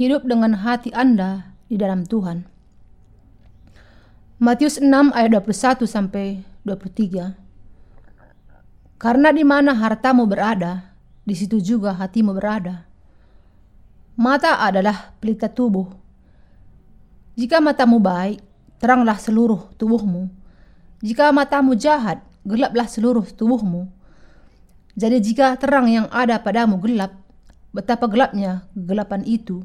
Hidup dengan hati Anda di dalam Tuhan. Matius 6 ayat 21 sampai 23. Karena di mana hartamu berada, di situ juga hatimu berada. Mata adalah pelita tubuh. Jika matamu baik, teranglah seluruh tubuhmu. Jika matamu jahat, gelaplah seluruh tubuhmu. Jadi jika terang yang ada padamu gelap, betapa gelapnya kegelapan itu.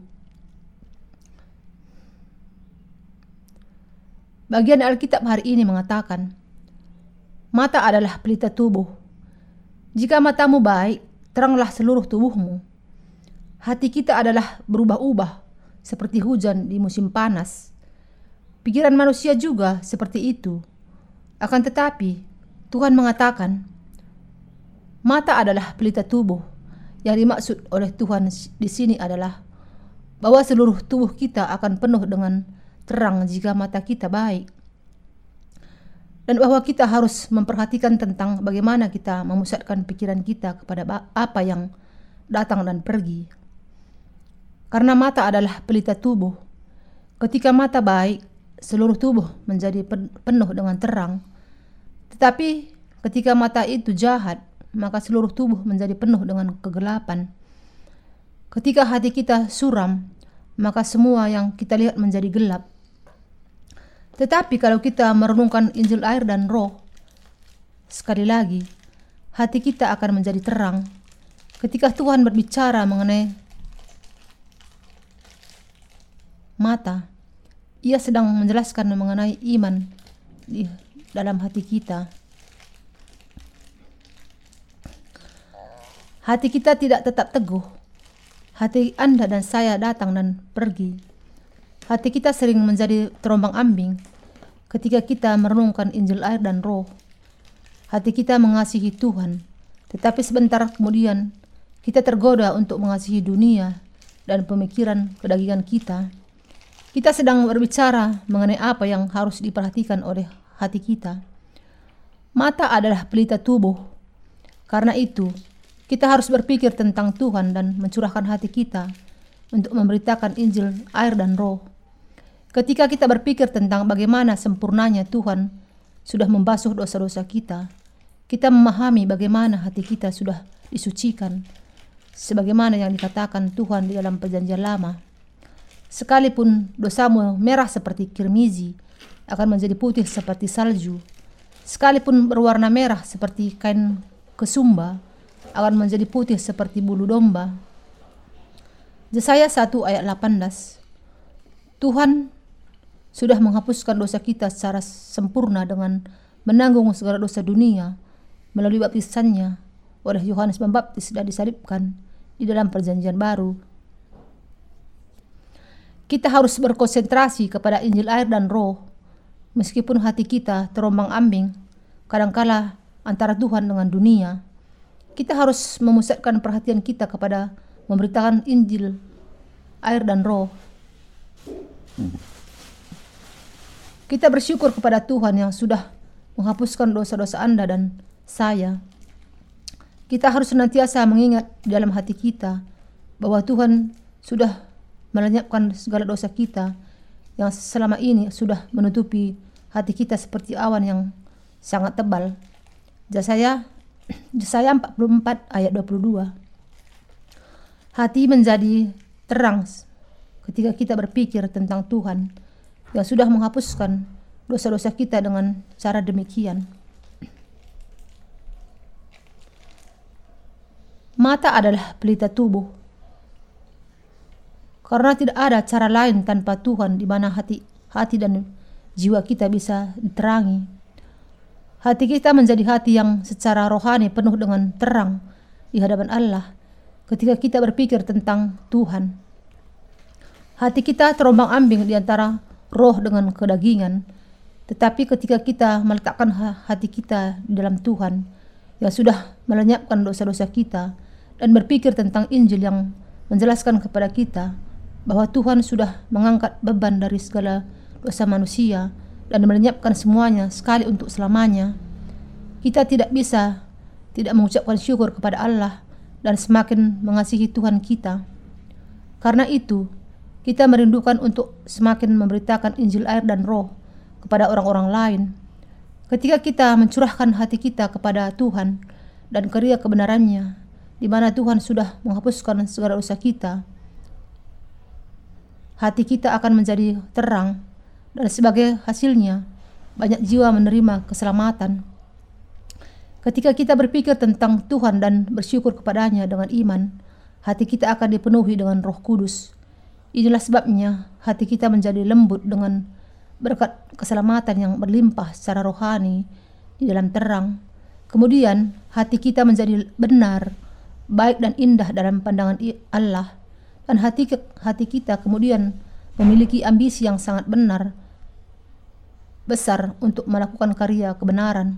Bagian Alkitab hari ini mengatakan, mata adalah pelita tubuh. Jika matamu baik, teranglah seluruh tubuhmu. Hati kita adalah berubah-ubah seperti hujan di musim panas. Pikiran manusia juga seperti itu. Akan tetapi, Tuhan mengatakan, mata adalah pelita tubuh. Yang dimaksud oleh Tuhan di sini adalah bahwa seluruh tubuh kita akan penuh dengan terang jika mata kita baik dan bahwa kita harus memperhatikan tentang bagaimana kita memusatkan pikiran kita kepada apa yang datang dan pergi. Karena mata adalah pelita tubuh. Ketika mata baik, seluruh tubuh menjadi penuh dengan terang. Tetapi ketika mata itu jahat, maka seluruh tubuh menjadi penuh dengan kegelapan. Ketika hati kita suram, maka semua yang kita lihat menjadi gelap. Tetapi kalau kita merenungkan Injil air dan roh, sekali lagi, hati kita akan menjadi terang. Ketika Tuhan berbicara mengenai mata, ia sedang menjelaskan mengenai iman di dalam hati kita. Hati kita tidak tetap teguh. Hati Anda dan saya datang dan pergi. Hati kita sering menjadi terombang-ambing ketika kita merenungkan Injil air dan roh. Hati kita mengasihi Tuhan, tetapi sebentar kemudian kita tergoda untuk mengasihi dunia dan pemikiran kedagingan kita. Kita sedang berbicara mengenai apa yang harus diperhatikan oleh hati kita. Mata adalah pelita tubuh. Karena itu, kita harus berpikir tentang Tuhan dan mencurahkan hati kita untuk memberitakan Injil, air, dan roh. Ketika kita berpikir tentang bagaimana sempurnanya Tuhan sudah membasuh dosa-dosa kita, kita memahami bagaimana hati kita sudah disucikan, sebagaimana yang dikatakan Tuhan di dalam Perjanjian Lama. Sekalipun dosamu merah seperti kirmizi, akan menjadi putih seperti salju. Sekalipun berwarna merah seperti kain kesumba, akan menjadi putih seperti bulu domba. Yesaya 1 ayat 18 Tuhan sudah menghapuskan dosa kita secara sempurna dengan menanggung segala dosa dunia melalui baptisannya oleh Yohanes Pembaptis dan disalibkan di dalam perjanjian baru. Kita harus berkonsentrasi kepada Injil air dan roh meskipun hati kita terombang-ambing kadangkala antara Tuhan dengan dunia. Kita harus memusatkan perhatian kita kepada memberitakan Injil air dan roh. Kita bersyukur kepada Tuhan yang sudah menghapuskan dosa-dosa Anda dan saya. Kita harus senantiasa mengingat di dalam hati kita bahwa Tuhan sudah melenyapkan segala dosa kita yang selama ini sudah menutupi hati kita seperti awan yang sangat tebal. Jasaya Jasaya 44 ayat 22. Hati menjadi terang ketika kita berpikir tentang Tuhan yang sudah menghapuskan dosa-dosa kita dengan cara demikian. Mata adalah pelita tubuh. Karena tidak ada cara lain tanpa Tuhan di mana hati hati dan jiwa kita bisa diterangi. Hati kita menjadi hati yang secara rohani penuh dengan terang di hadapan Allah ketika kita berpikir tentang Tuhan. Hati kita terombang-ambing di antara roh dengan kedagingan. Tetapi ketika kita meletakkan hati kita di dalam Tuhan yang sudah melenyapkan dosa-dosa kita dan berpikir tentang Injil yang menjelaskan kepada kita bahwa Tuhan sudah mengangkat beban dari segala dosa manusia dan melenyapkan semuanya sekali untuk selamanya, kita tidak bisa tidak mengucapkan syukur kepada Allah dan semakin mengasihi Tuhan kita. Karena itu, Kita merindukan untuk semakin memberitakan Injil air dan roh kepada orang-orang lain. Ketika kita mencurahkan hati kita kepada Tuhan dan kerja kebenarannya, di mana Tuhan sudah menghapuskan segala dosa kita, hati kita akan menjadi terang dan sebagai hasilnya banyak jiwa menerima keselamatan. Ketika kita berpikir tentang Tuhan dan bersyukur kepadanya dengan iman, hati kita akan dipenuhi dengan roh kudus. Inilah sebabnya hati kita menjadi lembut dengan berkat keselamatan yang berlimpah secara rohani di dalam terang. Kemudian hati kita menjadi benar, baik dan indah dalam pandangan Allah. Dan hati hati kita kemudian memiliki ambisi yang sangat benar, besar untuk melakukan karya kebenaran.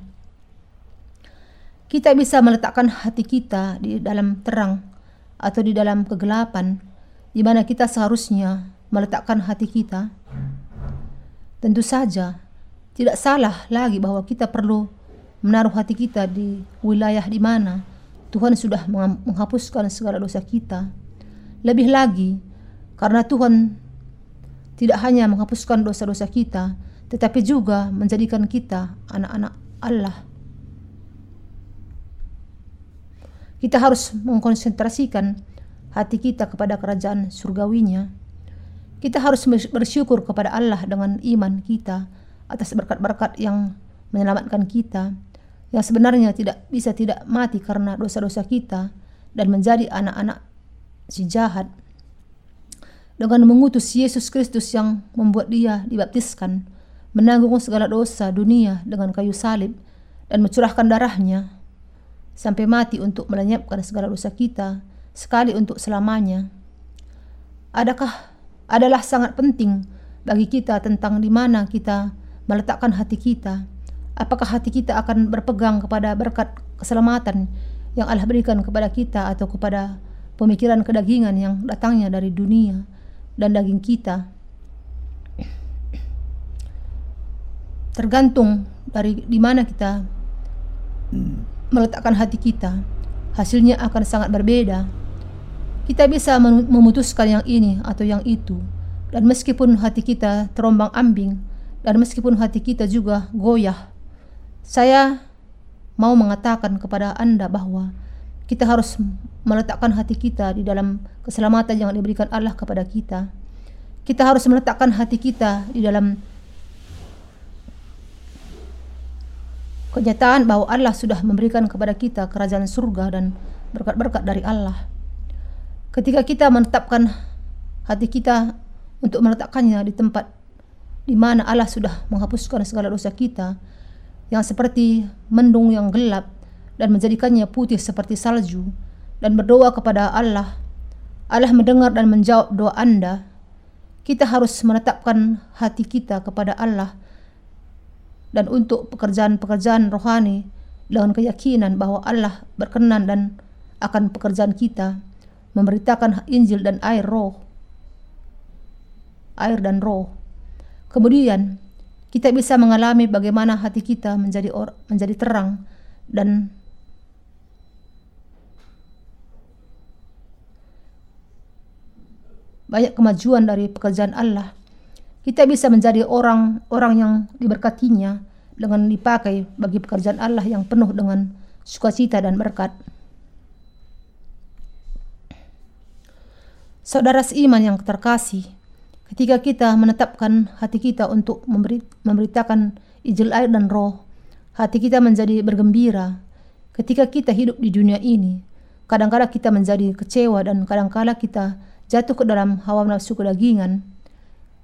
Kita bisa meletakkan hati kita di dalam terang atau di dalam kegelapan, di mana kita seharusnya meletakkan hati kita Tentu saja tidak salah lagi bahwa kita perlu menaruh hati kita di wilayah di mana Tuhan sudah menghapuskan segala dosa kita. Lebih lagi, karena Tuhan tidak hanya menghapuskan dosa-dosa kita, tetapi juga menjadikan kita anak-anak Allah. Kita harus mengkonsentrasikan hati kita kepada kerajaan surgawinya kita harus bersyukur kepada Allah dengan iman kita atas berkat-berkat yang menyelamatkan kita, yang sebenarnya tidak bisa tidak mati karena dosa-dosa kita dan menjadi anak-anak si jahat. Dengan mengutus Yesus Kristus yang membuat dia dibaptiskan, menanggung segala dosa dunia dengan kayu salib dan mencurahkan darahnya sampai mati untuk melenyapkan segala dosa kita sekali untuk selamanya. Adakah adalah sangat penting bagi kita tentang di mana kita meletakkan hati kita. Apakah hati kita akan berpegang kepada berkat keselamatan yang Allah berikan kepada kita atau kepada pemikiran kedagingan yang datangnya dari dunia dan daging kita. Tergantung dari di mana kita meletakkan hati kita, hasilnya akan sangat berbeda. Kita bisa memutuskan yang ini atau yang itu. Dan meskipun hati kita terombang ambing dan meskipun hati kita juga goyah, saya mau mengatakan kepada Anda bahwa kita harus meletakkan hati kita di dalam keselamatan yang diberikan Allah kepada kita. Kita harus meletakkan hati kita di dalam kenyataan bahwa Allah sudah memberikan kepada kita kerajaan surga dan berkat-berkat dari Allah. Ketika kita menetapkan hati kita untuk meletakkannya di tempat di mana Allah sudah menghapuskan segala dosa kita yang seperti mendung yang gelap dan menjadikannya putih seperti salju dan berdoa kepada Allah Allah mendengar dan menjawab doa Anda kita harus menetapkan hati kita kepada Allah dan untuk pekerjaan-pekerjaan rohani dengan keyakinan bahwa Allah berkenan dan akan pekerjaan kita memberitakan Injil dan air roh. Air dan roh. Kemudian kita bisa mengalami bagaimana hati kita menjadi or, menjadi terang dan banyak kemajuan dari pekerjaan Allah. Kita bisa menjadi orang-orang yang diberkatinya dengan dipakai bagi pekerjaan Allah yang penuh dengan sukacita dan berkat. Saudara seiman yang terkasih, ketika kita menetapkan hati kita untuk memberi, memberitakan Injil air dan roh, hati kita menjadi bergembira. Ketika kita hidup di dunia ini, kadang-kadang kita menjadi kecewa dan kadang-kadang kita jatuh ke dalam hawa nafsu kedagingan.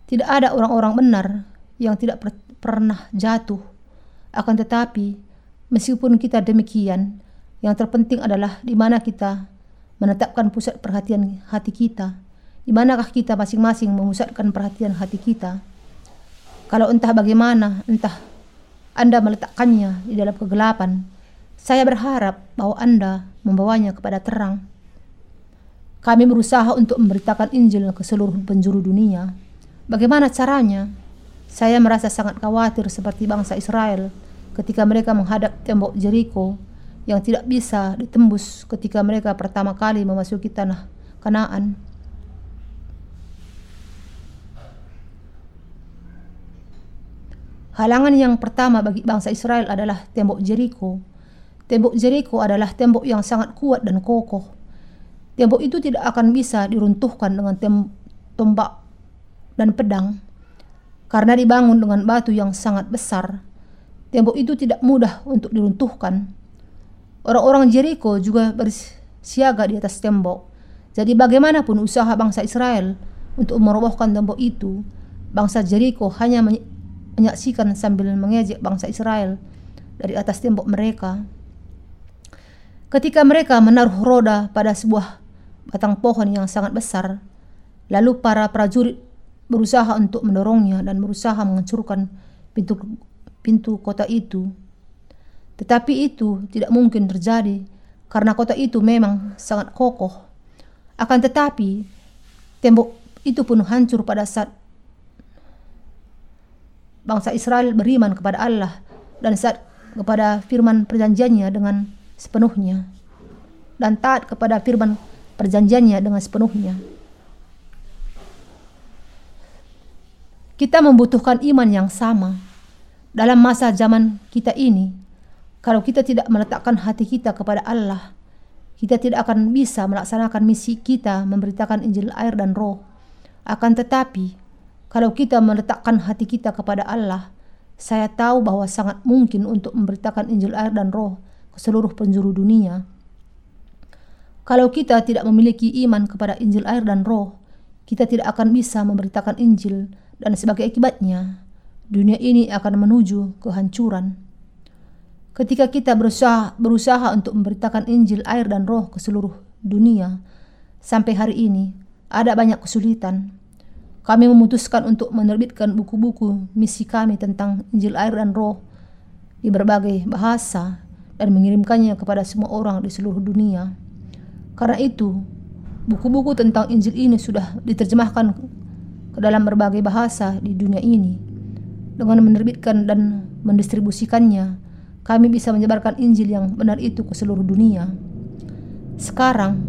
Tidak ada orang-orang benar yang tidak per pernah jatuh. Akan tetapi, meskipun kita demikian, yang terpenting adalah di mana kita menetapkan pusat perhatian hati kita. Di manakah kita masing-masing memusatkan perhatian hati kita? Kalau entah bagaimana, entah Anda meletakkannya di dalam kegelapan, saya berharap bahwa Anda membawanya kepada terang. Kami berusaha untuk memberitakan Injil ke seluruh penjuru dunia. Bagaimana caranya? Saya merasa sangat khawatir seperti bangsa Israel ketika mereka menghadap tembok Jericho yang tidak bisa ditembus ketika mereka pertama kali memasuki tanah Kanaan. Halangan yang pertama bagi bangsa Israel adalah tembok Jericho. Tembok Jericho adalah tembok yang sangat kuat dan kokoh. Tembok itu tidak akan bisa diruntuhkan dengan tombak dan pedang karena dibangun dengan batu yang sangat besar. Tembok itu tidak mudah untuk diruntuhkan Orang-orang Jericho juga bersiaga di atas tembok. Jadi bagaimanapun usaha bangsa Israel untuk merobohkan tembok itu, bangsa Jericho hanya menyaksikan sambil mengejek bangsa Israel dari atas tembok mereka. Ketika mereka menaruh roda pada sebuah batang pohon yang sangat besar, lalu para prajurit berusaha untuk mendorongnya dan berusaha menghancurkan pintu pintu kota itu. Tetapi itu tidak mungkin terjadi karena kota itu memang sangat kokoh. Akan tetapi tembok itu pun hancur pada saat bangsa Israel beriman kepada Allah dan saat kepada firman perjanjiannya dengan sepenuhnya dan taat kepada firman perjanjiannya dengan sepenuhnya. Kita membutuhkan iman yang sama dalam masa zaman kita ini. Kalau kita tidak meletakkan hati kita kepada Allah, kita tidak akan bisa melaksanakan misi kita memberitakan Injil air dan roh. Akan tetapi, kalau kita meletakkan hati kita kepada Allah, saya tahu bahwa sangat mungkin untuk memberitakan Injil air dan roh ke seluruh penjuru dunia. Kalau kita tidak memiliki iman kepada Injil air dan roh, kita tidak akan bisa memberitakan Injil dan sebagai akibatnya, dunia ini akan menuju kehancuran. Ketika kita berusaha, berusaha untuk memberitakan Injil air dan roh ke seluruh dunia, sampai hari ini ada banyak kesulitan. Kami memutuskan untuk menerbitkan buku-buku misi kami tentang Injil air dan roh di berbagai bahasa dan mengirimkannya kepada semua orang di seluruh dunia. Karena itu, buku-buku tentang Injil ini sudah diterjemahkan ke dalam berbagai bahasa di dunia ini. Dengan menerbitkan dan mendistribusikannya, kami bisa menyebarkan Injil yang benar itu ke seluruh dunia. Sekarang,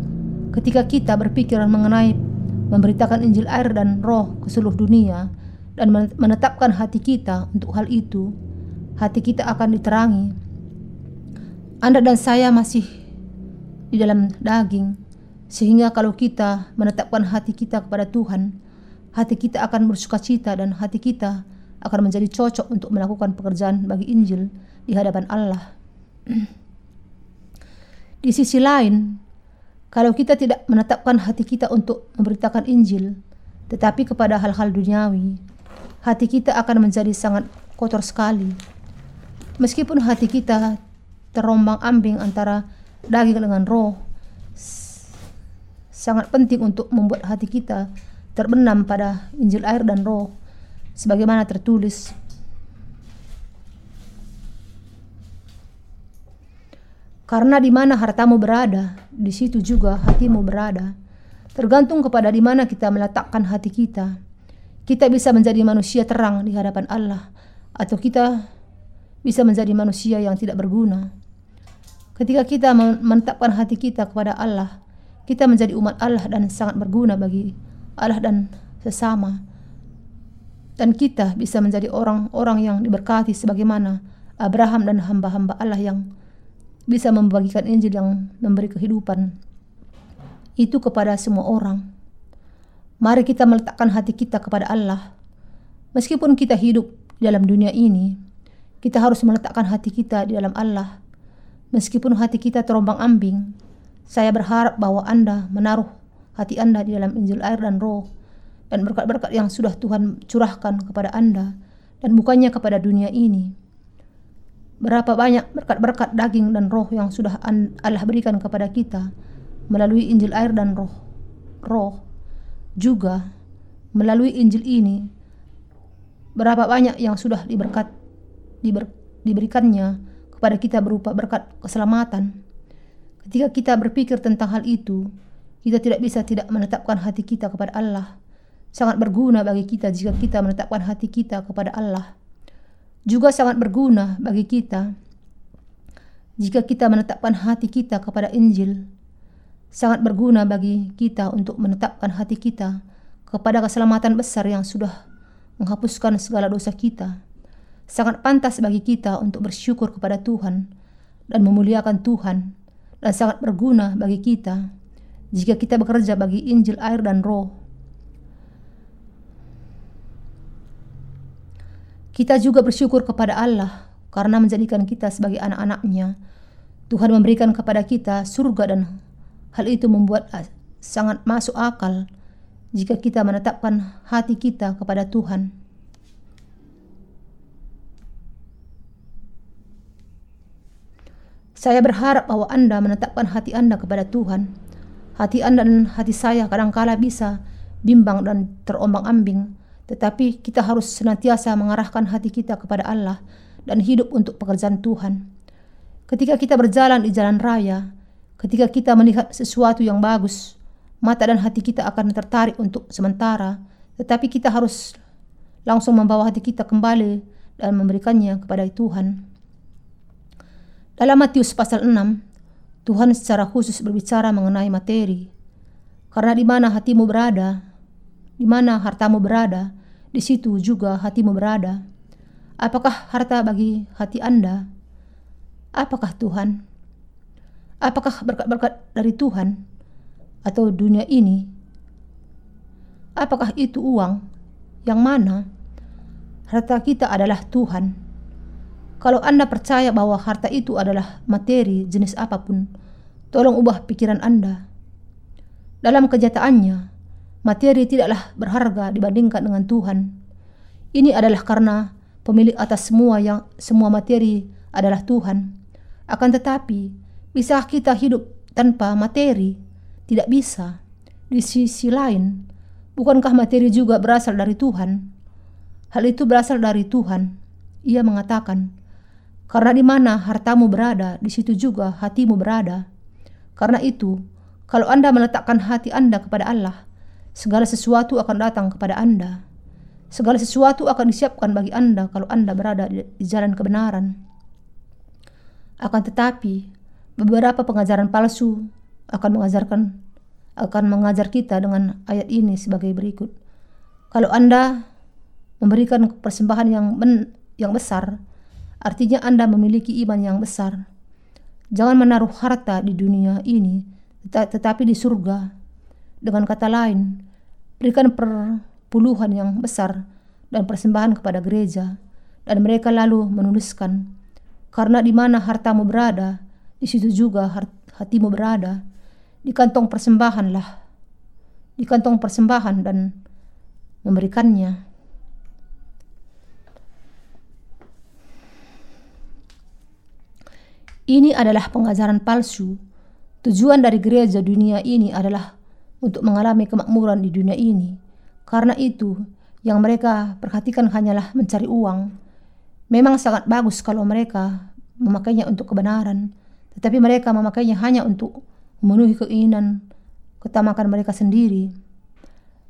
ketika kita berpikir mengenai memberitakan Injil air dan roh ke seluruh dunia dan menetapkan hati kita untuk hal itu, hati kita akan diterangi. Anda dan saya masih di dalam daging, sehingga kalau kita menetapkan hati kita kepada Tuhan, hati kita akan bersuka cita dan hati kita akan menjadi cocok untuk melakukan pekerjaan bagi Injil di hadapan Allah. di sisi lain, kalau kita tidak menetapkan hati kita untuk memberitakan Injil, tetapi kepada hal-hal duniawi, hati kita akan menjadi sangat kotor sekali. Meskipun hati kita terombang ambing antara daging dengan roh, sangat penting untuk membuat hati kita terbenam pada Injil air dan roh, sebagaimana tertulis Karena di mana hartamu berada, di situ juga hatimu berada. Tergantung kepada di mana kita meletakkan hati kita. Kita bisa menjadi manusia terang di hadapan Allah, atau kita bisa menjadi manusia yang tidak berguna. Ketika kita menetapkan hati kita kepada Allah, kita menjadi umat Allah dan sangat berguna bagi Allah dan sesama. Dan kita bisa menjadi orang-orang yang diberkati sebagaimana Abraham dan hamba-hamba Allah yang bisa membagikan Injil yang memberi kehidupan itu kepada semua orang. Mari kita meletakkan hati kita kepada Allah. Meskipun kita hidup dalam dunia ini, kita harus meletakkan hati kita di dalam Allah. Meskipun hati kita terombang-ambing, saya berharap bahwa Anda menaruh hati Anda di dalam Injil air dan roh dan berkat-berkat yang sudah Tuhan curahkan kepada Anda dan bukannya kepada dunia ini. Berapa banyak berkat-berkat daging dan roh yang sudah Allah berikan kepada kita melalui Injil air dan roh. Roh juga melalui Injil ini berapa banyak yang sudah diberkat diber, diberikannya kepada kita berupa berkat keselamatan. Ketika kita berpikir tentang hal itu, kita tidak bisa tidak menetapkan hati kita kepada Allah. Sangat berguna bagi kita jika kita menetapkan hati kita kepada Allah juga sangat berguna bagi kita jika kita menetapkan hati kita kepada Injil. Sangat berguna bagi kita untuk menetapkan hati kita kepada keselamatan besar yang sudah menghapuskan segala dosa kita. sangat pantas bagi kita untuk bersyukur kepada Tuhan dan memuliakan Tuhan dan sangat berguna bagi kita jika kita bekerja bagi Injil air dan roh. Kita juga bersyukur kepada Allah karena menjadikan kita sebagai anak-anaknya. Tuhan memberikan kepada kita surga dan hal itu membuat sangat masuk akal jika kita menetapkan hati kita kepada Tuhan. Saya berharap bahwa Anda menetapkan hati Anda kepada Tuhan. Hati Anda dan hati saya kadangkala bisa bimbang dan terombang-ambing, tetapi kita harus senantiasa mengarahkan hati kita kepada Allah dan hidup untuk pekerjaan Tuhan. Ketika kita berjalan di jalan raya, ketika kita melihat sesuatu yang bagus, mata dan hati kita akan tertarik untuk sementara, tetapi kita harus langsung membawa hati kita kembali dan memberikannya kepada Tuhan. Dalam Matius pasal 6, Tuhan secara khusus berbicara mengenai materi. Karena di mana hatimu berada, di mana hartamu berada, di situ juga hatimu berada. Apakah harta bagi hati Anda? Apakah Tuhan? Apakah berkat-berkat dari Tuhan? atau dunia ini? Apakah itu uang? Yang mana? Harta kita adalah Tuhan. Kalau Anda percaya bahwa harta itu adalah materi jenis apa pun, tolong ubah pikiran Anda. Dalam kenyataannya, materi tidaklah berharga dibandingkan dengan Tuhan. Ini adalah karena pemilik atas semua yang semua materi adalah Tuhan. Akan tetapi, bisa kita hidup tanpa materi? Tidak bisa. Di sisi lain, bukankah materi juga berasal dari Tuhan? Hal itu berasal dari Tuhan. Ia mengatakan, "Karena di mana hartamu berada, di situ juga hatimu berada." Karena itu, kalau Anda meletakkan hati Anda kepada Allah, segala sesuatu akan datang kepada Anda. Segala sesuatu akan disiapkan bagi Anda kalau Anda berada di jalan kebenaran. Akan tetapi, beberapa pengajaran palsu akan mengajarkan akan mengajar kita dengan ayat ini sebagai berikut. Kalau Anda memberikan persembahan yang ben, yang besar, artinya Anda memiliki iman yang besar. Jangan menaruh harta di dunia ini, tetapi di surga. Dengan kata lain, berikan perpuluhan yang besar dan persembahan kepada gereja, dan mereka lalu menuliskan, karena di mana hartamu berada, di situ juga hatimu berada di kantong persembahanlah, di kantong persembahan dan memberikannya. Ini adalah pengajaran palsu. Tujuan dari gereja dunia ini adalah untuk mengalami kemakmuran di dunia ini. Karena itu, yang mereka perhatikan hanyalah mencari uang. Memang sangat bagus kalau mereka memakainya untuk kebenaran, tetapi mereka memakainya hanya untuk memenuhi keinginan ketamakan mereka sendiri.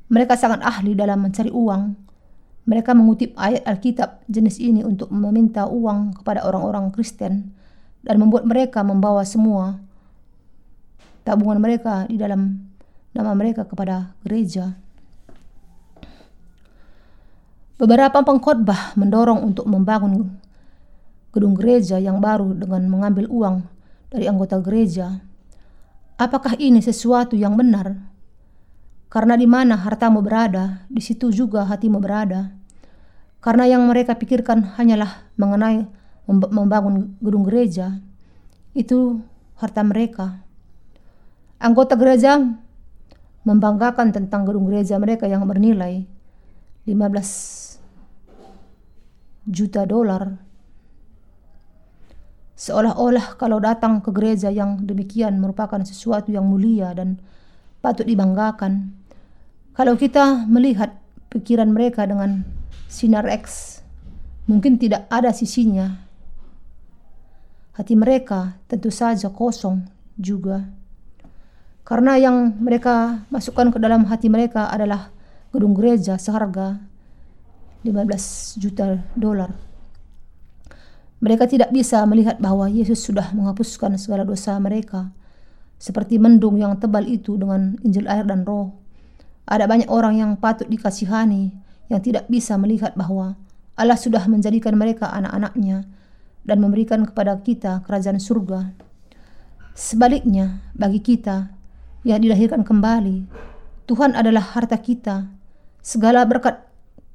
Mereka sangat ahli dalam mencari uang. Mereka mengutip ayat Alkitab jenis ini untuk meminta uang kepada orang-orang Kristen dan membuat mereka membawa semua tabungan mereka di dalam nama mereka kepada gereja. Beberapa pengkhotbah mendorong untuk membangun gedung gereja yang baru dengan mengambil uang dari anggota gereja. Apakah ini sesuatu yang benar? Karena di mana hartamu berada, di situ juga hatimu berada. Karena yang mereka pikirkan hanyalah mengenai membangun gedung gereja, itu harta mereka. Anggota gereja membanggakan tentang gedung gereja mereka yang bernilai 15 juta dolar Seolah-olah kalau datang ke gereja yang demikian merupakan sesuatu yang mulia dan patut dibanggakan. Kalau kita melihat pikiran mereka dengan sinar X, mungkin tidak ada sisinya. Hati mereka tentu saja kosong juga. Karena yang mereka masukkan ke dalam hati mereka adalah gedung gereja seharga 15 juta dolar. Mereka tidak bisa melihat bahwa Yesus sudah menghapuskan segala dosa mereka. Seperti mendung yang tebal itu dengan Injil air dan roh. Ada banyak orang yang patut dikasihani yang tidak bisa melihat bahwa Allah sudah menjadikan mereka anak-anaknya dan memberikan kepada kita kerajaan surga. Sebaliknya, bagi kita yang dilahirkan kembali, Tuhan adalah harta kita. Segala berkat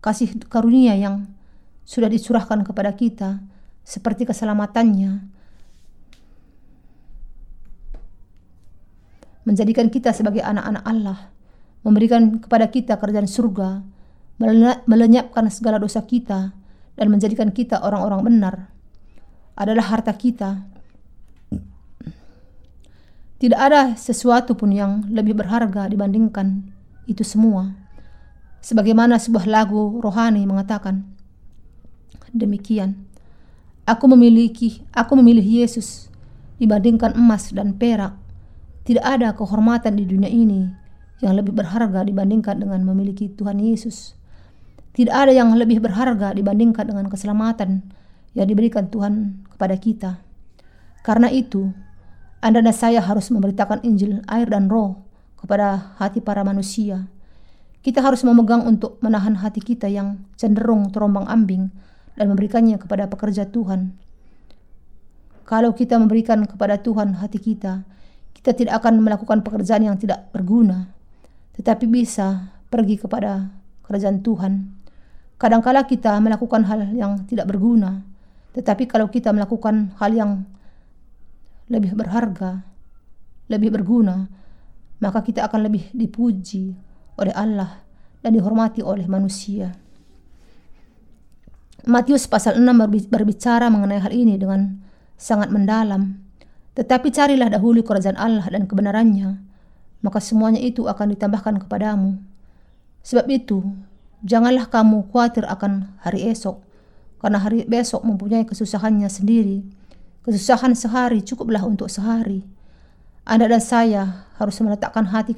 kasih karunia yang sudah dicurahkan kepada kita, seperti keselamatannya, menjadikan kita sebagai anak-anak Allah, memberikan kepada kita kerajaan surga, melenyapkan segala dosa kita, dan menjadikan kita orang-orang benar, adalah harta kita. Tidak ada sesuatu pun yang lebih berharga dibandingkan itu semua. Sebagaimana sebuah lagu rohani mengatakan, demikian. Aku memiliki, aku memilih Yesus dibandingkan emas dan perak tidak ada kehormatan di dunia ini yang lebih berharga dibandingkan dengan memiliki Tuhan Yesus. Tidak ada yang lebih berharga dibandingkan dengan keselamatan yang diberikan Tuhan kepada kita. Karena itu, Anda dan saya harus memberitakan Injil air dan roh kepada hati para manusia. Kita harus memegang untuk menahan hati kita yang cenderung terombang ambing dan memberikannya kepada pekerja Tuhan. Kalau kita memberikan kepada Tuhan hati kita, kita tidak akan melakukan pekerjaan yang tidak berguna, tetapi bisa pergi kepada kerajaan Tuhan. Kadangkala kita melakukan hal yang tidak berguna, tetapi kalau kita melakukan hal yang lebih berharga, lebih berguna, maka kita akan lebih dipuji oleh Allah dan dihormati oleh manusia. Matius pasal 6 berbicara mengenai hal ini dengan sangat mendalam. Tetapi carilah dahulu kerajaan Allah dan kebenarannya, maka semuanya itu akan ditambahkan kepadamu. Sebab itu, janganlah kamu khawatir akan hari esok, karena hari besok mempunyai kesusahannya sendiri. Kesusahan sehari cukuplah untuk sehari. Anda dan saya harus meletakkan hati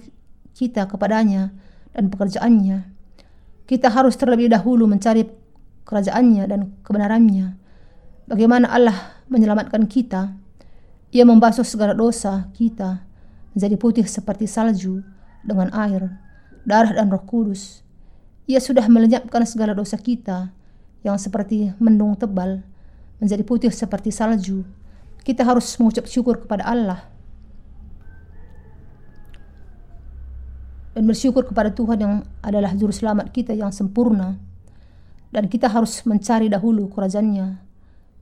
kita kepadanya dan pekerjaannya. Kita harus terlebih dahulu mencari kerajaannya dan kebenarannya. Bagaimana Allah menyelamatkan kita, ia membasuh segala dosa kita menjadi putih seperti salju dengan air, darah dan roh kudus. Ia sudah melenyapkan segala dosa kita yang seperti mendung tebal menjadi putih seperti salju. Kita harus mengucap syukur kepada Allah. Dan bersyukur kepada Tuhan yang adalah juru selamat kita yang sempurna. Dan kita harus mencari dahulu kerajaannya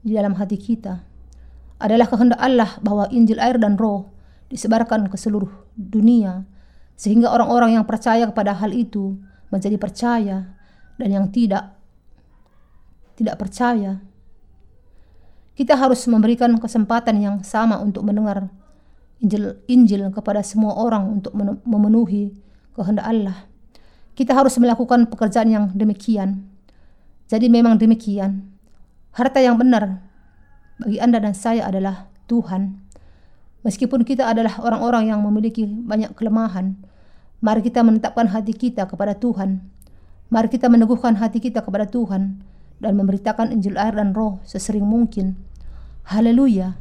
di dalam hati kita. Adalah kehendak Allah bahwa Injil air dan roh disebarkan ke seluruh dunia sehingga orang-orang yang percaya kepada hal itu menjadi percaya dan yang tidak tidak percaya kita harus memberikan kesempatan yang sama untuk mendengar Injil Injil kepada semua orang untuk memenuhi kehendak Allah. Kita harus melakukan pekerjaan yang demikian. Jadi memang demikian. Harta yang benar bagi Anda dan saya adalah Tuhan. Meskipun kita adalah orang-orang yang memiliki banyak kelemahan, mari kita menetapkan hati kita kepada Tuhan. Mari kita meneguhkan hati kita kepada Tuhan dan memberitakan Injil air dan roh sesering mungkin. Haleluya.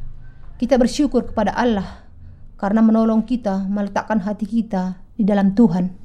Kita bersyukur kepada Allah karena menolong kita meletakkan hati kita di dalam Tuhan.